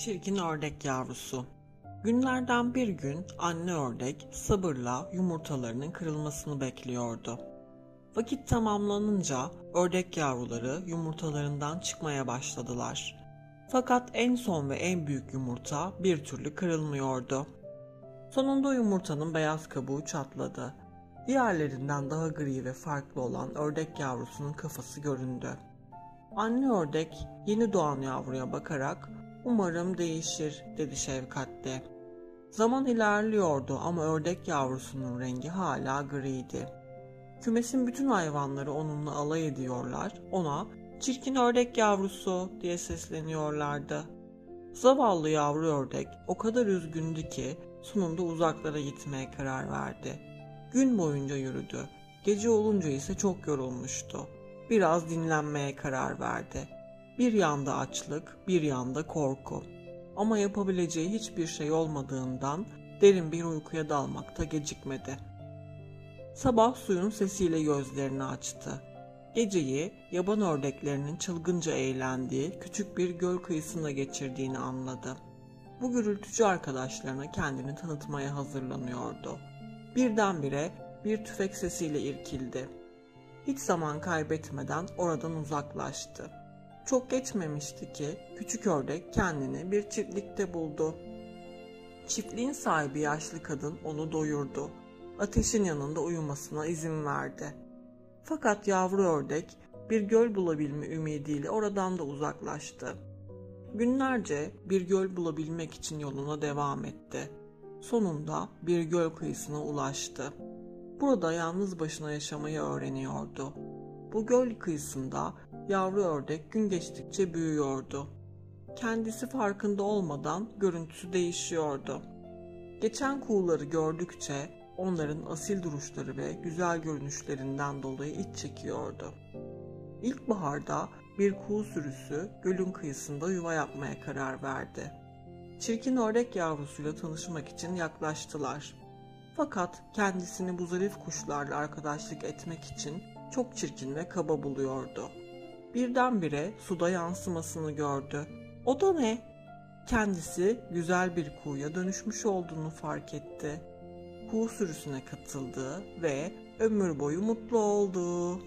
Çirkin ördek yavrusu. Günlerden bir gün anne ördek sabırla yumurtalarının kırılmasını bekliyordu. Vakit tamamlanınca ördek yavruları yumurtalarından çıkmaya başladılar. Fakat en son ve en büyük yumurta bir türlü kırılmıyordu. Sonunda yumurtanın beyaz kabuğu çatladı. Diğerlerinden daha gri ve farklı olan ördek yavrusunun kafası göründü. Anne ördek yeni doğan yavruya bakarak umarım değişir dedi şefkatle. Zaman ilerliyordu ama ördek yavrusunun rengi hala griydi. Kümesin bütün hayvanları onunla alay ediyorlar, ona çirkin ördek yavrusu diye sesleniyorlardı. Zavallı yavru ördek o kadar üzgündü ki sonunda uzaklara gitmeye karar verdi. Gün boyunca yürüdü. Gece olunca ise çok yorulmuştu. Biraz dinlenmeye karar verdi. Bir yanda açlık, bir yanda korku. Ama yapabileceği hiçbir şey olmadığından derin bir uykuya dalmakta gecikmedi. Sabah suyun sesiyle gözlerini açtı. Geceyi yaban ördeklerinin çılgınca eğlendiği küçük bir göl kıyısında geçirdiğini anladı. Bu gürültücü arkadaşlarına kendini tanıtmaya hazırlanıyordu. Birdenbire bir tüfek sesiyle irkildi. Hiç zaman kaybetmeden oradan uzaklaştı. Çok geçmemişti ki küçük ördek kendini bir çiftlikte buldu. Çiftliğin sahibi yaşlı kadın onu doyurdu. Ateşin yanında uyumasına izin verdi. Fakat yavru ördek bir göl bulabilme ümidiyle oradan da uzaklaştı. Günlerce bir göl bulabilmek için yoluna devam etti. Sonunda bir göl kıyısına ulaştı. Burada yalnız başına yaşamayı öğreniyordu. Bu göl kıyısında yavru ördek gün geçtikçe büyüyordu. Kendisi farkında olmadan görüntüsü değişiyordu. Geçen kuğuları gördükçe onların asil duruşları ve güzel görünüşlerinden dolayı iç çekiyordu. İlkbaharda bir kuğu sürüsü gölün kıyısında yuva yapmaya karar verdi. Çirkin ördek yavrusuyla tanışmak için yaklaştılar. Fakat kendisini bu zarif kuşlarla arkadaşlık etmek için çok çirkin ve kaba buluyordu. Birdenbire suda yansımasını gördü. O da ne? Kendisi güzel bir kuğuya dönüşmüş olduğunu fark etti. Kuğu sürüsüne katıldı ve ömür boyu mutlu oldu.